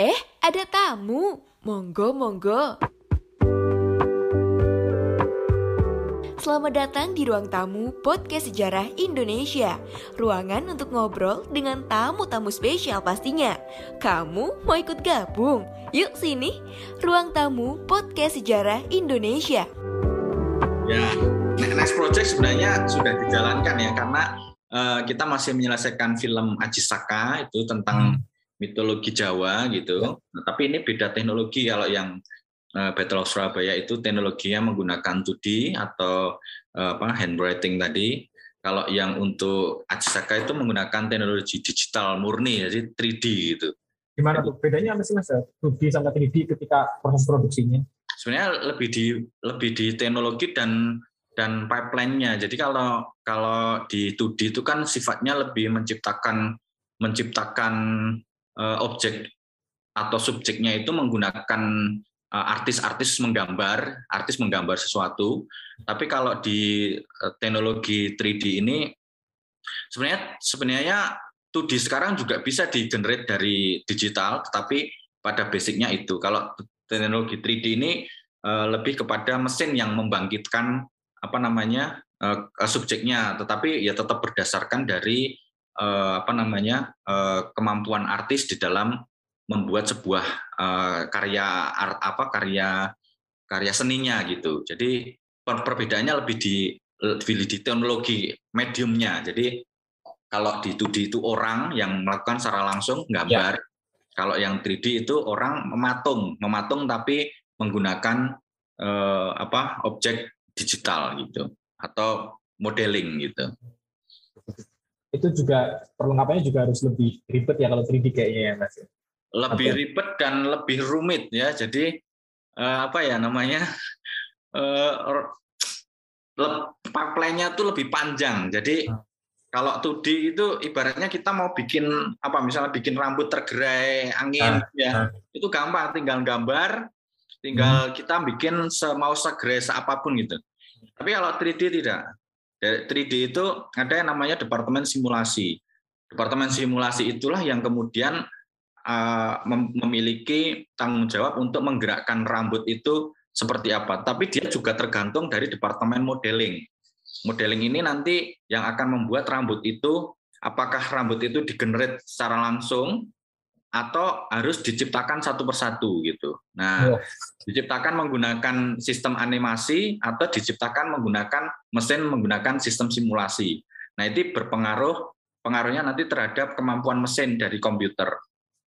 Eh, ada tamu. Monggo, monggo. Selamat datang di ruang tamu Podcast Sejarah Indonesia. Ruangan untuk ngobrol dengan tamu-tamu spesial pastinya. Kamu mau ikut gabung? Yuk sini, ruang tamu Podcast Sejarah Indonesia. Ya, next project sebenarnya sudah dijalankan ya karena uh, kita masih menyelesaikan film Ajisaka itu tentang mitologi Jawa gitu. Nah, tapi ini beda teknologi kalau yang uh, Battle of Surabaya itu teknologinya menggunakan 2D atau uh, apa handwriting tadi. Kalau yang untuk Ajisaka itu menggunakan teknologi digital murni jadi 3D gitu. Gimana tuh bedanya apa sih Mas 2D sama 3D ketika proses produksinya? Sebenarnya lebih di lebih di teknologi dan dan pipeline-nya. Jadi kalau kalau di 2D itu kan sifatnya lebih menciptakan menciptakan objek atau subjeknya itu menggunakan uh, artis-artis menggambar, artis menggambar sesuatu. Tapi kalau di uh, teknologi 3D ini sebenarnya sebenarnya 2D sekarang juga bisa di generate dari digital, tetapi pada basicnya itu. Kalau teknologi 3D ini lebih kepada mesin yang membangkitkan apa namanya subjeknya, tetapi ya tetap berdasarkan dari uh, apa namanya uh, kemampuan artis di dalam membuat sebuah uh, karya art apa karya karya seninya gitu. Jadi per perbedaannya lebih di lebih di teknologi mediumnya. Jadi kalau di 2D itu orang yang melakukan secara langsung gambar. Ya. Kalau yang 3D itu orang mematung, mematung tapi menggunakan eh, apa objek digital gitu atau modeling gitu. Itu juga perlengkapannya juga harus lebih ribet ya kalau 3D kayaknya ya Mas. Lebih okay. ribet dan lebih rumit ya. Jadi uh, apa ya namanya? Uh, pipeline-nya tuh lebih panjang. Jadi hmm. kalau 2D itu ibaratnya kita mau bikin apa misalnya bikin rambut tergerai angin hmm. ya. Hmm. Itu gampang tinggal gambar tinggal hmm. kita bikin semau segres apa pun gitu. Tapi kalau 3D tidak. 3D itu ada yang namanya departemen simulasi. Departemen simulasi itulah yang kemudian uh, memiliki tanggung jawab untuk menggerakkan rambut itu seperti apa. Tapi dia juga tergantung dari departemen modeling. Modeling ini nanti yang akan membuat rambut itu apakah rambut itu digenerate secara langsung atau harus diciptakan satu persatu gitu. Nah, oh. diciptakan menggunakan sistem animasi atau diciptakan menggunakan mesin menggunakan sistem simulasi. Nah, itu berpengaruh pengaruhnya nanti terhadap kemampuan mesin dari komputer.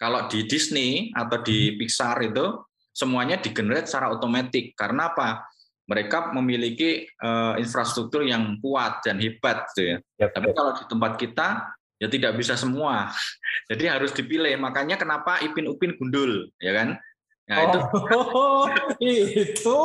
Kalau di Disney atau di hmm. Pixar itu semuanya digenerate secara otomatis karena apa? Mereka memiliki uh, infrastruktur yang kuat dan hebat gitu ya. Yep. Tapi kalau di tempat kita ya tidak bisa semua. Jadi harus dipilih. Makanya kenapa Ipin Upin gundul, ya kan? Nah, itu oh, itu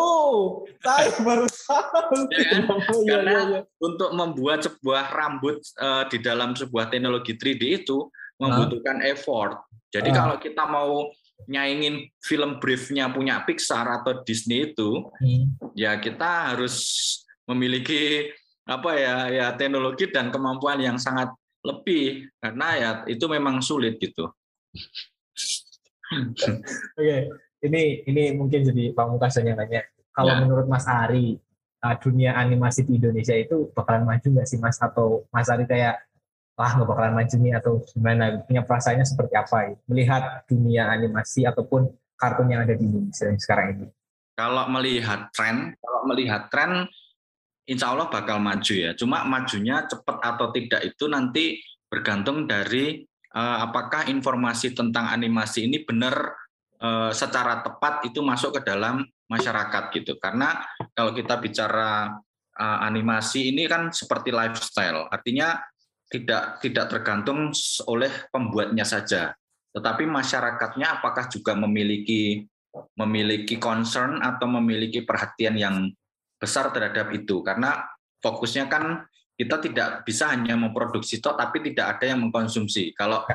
saya baru tahu. Ya kan? Iya, Karena ya, ya, ya. untuk membuat sebuah rambut uh, di dalam sebuah teknologi 3D itu membutuhkan huh? effort. Jadi uh. kalau kita mau nyaingin film briefnya punya Pixar atau Disney itu, hmm. ya kita harus memiliki apa ya ya teknologi dan kemampuan yang sangat lebih karena ya itu memang sulit gitu. Oke, okay. ini ini mungkin jadi pamungkas yang nanya. Kalau ya. menurut Mas Ari, uh, dunia animasi di Indonesia itu bakalan maju nggak sih Mas? Atau Mas Ari kayak wah nggak bakalan maju nih atau gimana? Punya perasaannya seperti apa? Melihat dunia animasi ataupun kartun yang ada di Indonesia sekarang ini. Kalau melihat tren, kalau melihat tren insya Allah bakal maju ya. Cuma majunya cepat atau tidak itu nanti bergantung dari uh, apakah informasi tentang animasi ini benar uh, secara tepat itu masuk ke dalam masyarakat gitu. Karena kalau kita bicara uh, animasi ini kan seperti lifestyle, artinya tidak tidak tergantung oleh pembuatnya saja, tetapi masyarakatnya apakah juga memiliki memiliki concern atau memiliki perhatian yang besar terhadap itu karena fokusnya kan kita tidak bisa hanya memproduksi toh tapi tidak ada yang mengkonsumsi. Kalau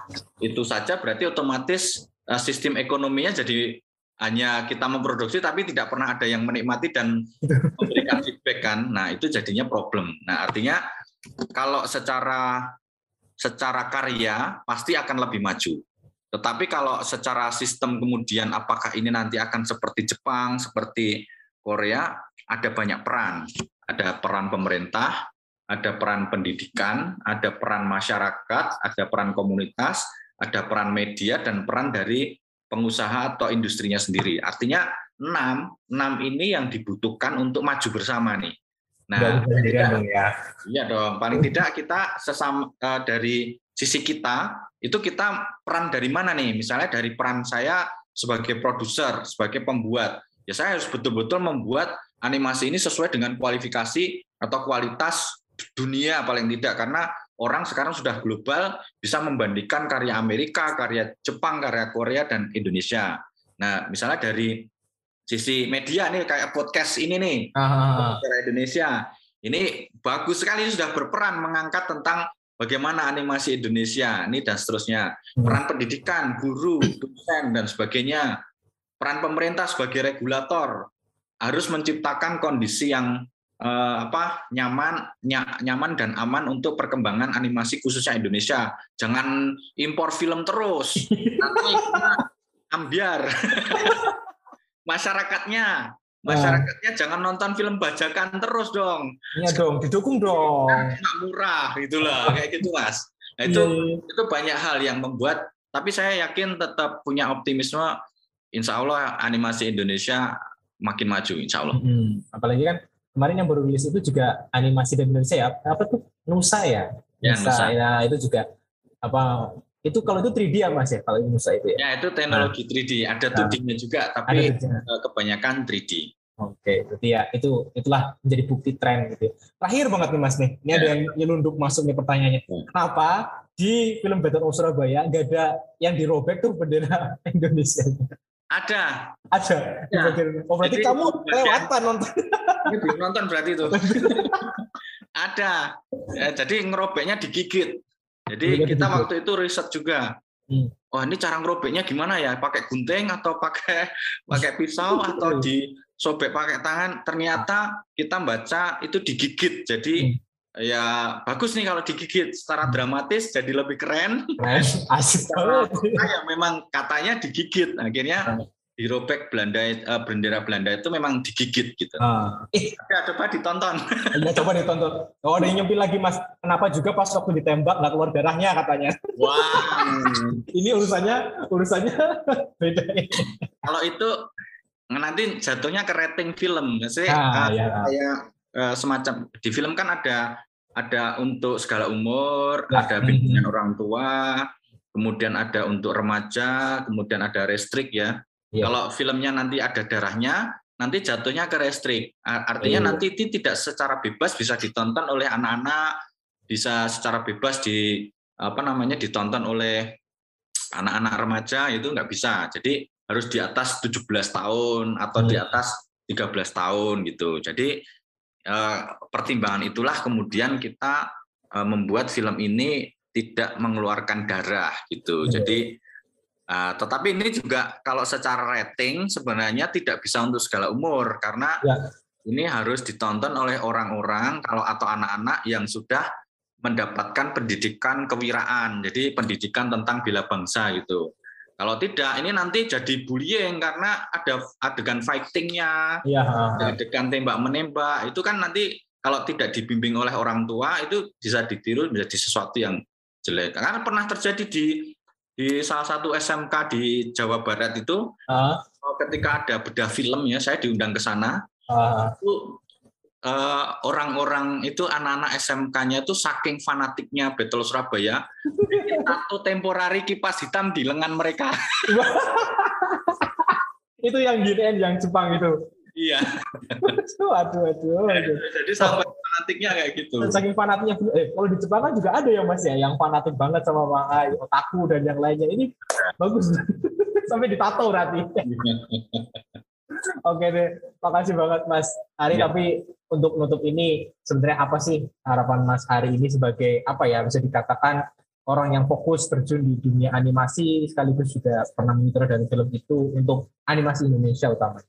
itu saja berarti otomatis eh, sistem ekonominya jadi hanya kita memproduksi tapi tidak pernah ada yang menikmati dan memberikan feedback kan. Nah, itu jadinya problem. Nah, artinya kalau secara secara karya pasti akan lebih maju. Tetapi kalau secara sistem kemudian apakah ini nanti akan seperti Jepang, seperti Korea, ada banyak peran. Ada peran pemerintah, ada peran pendidikan, ada peran masyarakat, ada peran komunitas, ada peran media, dan peran dari pengusaha atau industrinya sendiri. Artinya enam, enam ini yang dibutuhkan untuk maju bersama nih. Nah, tidak, ya. Iya dong. Paling tidak kita sesama uh, dari sisi kita itu kita peran dari mana nih? Misalnya dari peran saya sebagai produser, sebagai pembuat. Ya saya harus betul-betul membuat animasi ini sesuai dengan kualifikasi atau kualitas dunia paling tidak. Karena orang sekarang sudah global bisa membandingkan karya Amerika, karya Jepang, karya Korea dan Indonesia. Nah, misalnya dari sisi media nih kayak podcast ini nih cara Indonesia. Ini bagus sekali sudah berperan mengangkat tentang bagaimana animasi Indonesia ini dan seterusnya. Hmm. peran pendidikan guru dosen dan sebagainya. Peran pemerintah sebagai regulator harus menciptakan kondisi yang eh, apa nyaman ny nyaman dan aman untuk perkembangan animasi khususnya Indonesia jangan impor film terus nanti ambiar masyarakatnya masyarakatnya nah. jangan nonton film bajakan terus dong. Iya dong, didukung dong. Nggak murah gitulah, kayak gitu mas. Nah itu yeah. itu banyak hal yang membuat. Tapi saya yakin tetap punya optimisme. Insya Allah animasi Indonesia makin maju, Insya Allah. Hmm. Apalagi kan kemarin yang baru rilis itu juga animasi dari Indonesia ya. Apa tuh Nusa ya? Ya Nusa. Nusa. Ya itu juga apa itu kalau itu 3D ya Mas ya, kalau Nusa itu ya? Ya itu teknologi nah. 3D, ada 2D-nya nah. juga, tapi eh, kebanyakan 3D. Oke, berarti ya itu itulah menjadi bukti tren gitu. Terakhir banget nih Mas nih, ini ya. ada yang nyelundup masuk nih pertanyaannya. Ya. Kenapa di film Battle of Surabaya nggak ada yang dirobek tuh bendera Indonesia? Ada. Ada. Ya. Oh berarti Jadi, kamu lewatan nonton. Ini belum nonton berarti itu. ada. Ya, jadi ngerobeknya digigit. Jadi kita waktu itu riset juga. Hmm. Oh ini cara ngerobeknya gimana ya? Pakai gunting atau pakai pakai pisau atau disobek pakai tangan? Ternyata kita baca itu digigit. Jadi hmm. Ya bagus nih kalau digigit secara dramatis jadi lebih keren. Asik banget. Ya memang katanya digigit. Akhirnya hmm dirobek Belanda uh, bendera Belanda itu memang digigit gitu. Eh, ya, coba ditonton. Ya coba ditonton. Oh, ada yang nyempil lagi Mas. Kenapa juga pas waktu ditembak nggak keluar darahnya katanya? Wah. Wow. Ini urusannya urusannya beda. Kalau itu nanti jatuhnya ke rating film, sih. Ah, uh, ya. Kayak semacam di film kan ada ada untuk segala umur, nah, ada bimbingan mm -hmm. orang tua, kemudian ada untuk remaja, kemudian ada restrik ya. Yeah. Kalau filmnya nanti ada darahnya, nanti jatuhnya ke restrik. Artinya yeah. nanti tidak secara bebas bisa ditonton oleh anak-anak, bisa secara bebas di apa namanya ditonton oleh anak-anak remaja itu nggak bisa. Jadi harus di atas 17 tahun atau hmm. di atas 13 tahun gitu. Jadi eh, pertimbangan itulah kemudian kita eh, membuat film ini tidak mengeluarkan darah gitu. Hmm. Jadi Uh, tetapi ini juga kalau secara rating sebenarnya tidak bisa untuk segala umur karena ya. ini harus ditonton oleh orang-orang kalau atau anak-anak yang sudah mendapatkan pendidikan kewiraan, jadi pendidikan tentang bela bangsa gitu. Kalau tidak, ini nanti jadi bullying karena ada adegan fightingnya, ya. adegan tembak menembak, itu kan nanti kalau tidak dibimbing oleh orang tua itu bisa ditiru menjadi sesuatu yang jelek. Karena pernah terjadi di di salah satu SMK di Jawa Barat itu uh. ketika ada bedah film ya saya diundang ke sana uh. itu uh, orang-orang itu anak-anak SMK-nya itu saking fanatiknya Battle Surabaya satu temporari kipas hitam di lengan mereka itu yang gini yang Jepang itu Iya. waduh, waduh, waduh. Jadi sampai fanatiknya kayak gitu. Saking fanatiknya, eh kalau di Jepang kan juga ada ya mas ya, yang fanatik banget sama manga, otaku dan yang lainnya. Ini bagus. sampai ditato berarti. Oke deh, makasih banget Mas Ari. Ya. Tapi untuk nutup ini, sebenarnya apa sih harapan Mas Ari ini sebagai apa ya bisa dikatakan orang yang fokus terjun di dunia animasi sekaligus juga pernah dari film itu untuk animasi Indonesia utamanya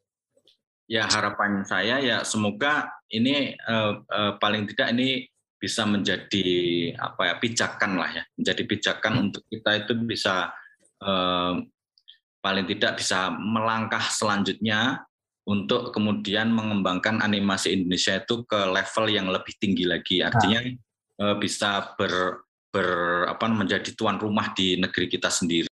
ya harapan saya ya semoga ini uh, uh, paling tidak ini bisa menjadi apa ya pijakan lah ya menjadi pijakan hmm. untuk kita itu bisa eh, paling tidak bisa melangkah selanjutnya untuk kemudian mengembangkan animasi Indonesia itu ke level yang lebih tinggi lagi. Artinya nah. bisa ber, ber apa menjadi tuan rumah di negeri kita sendiri.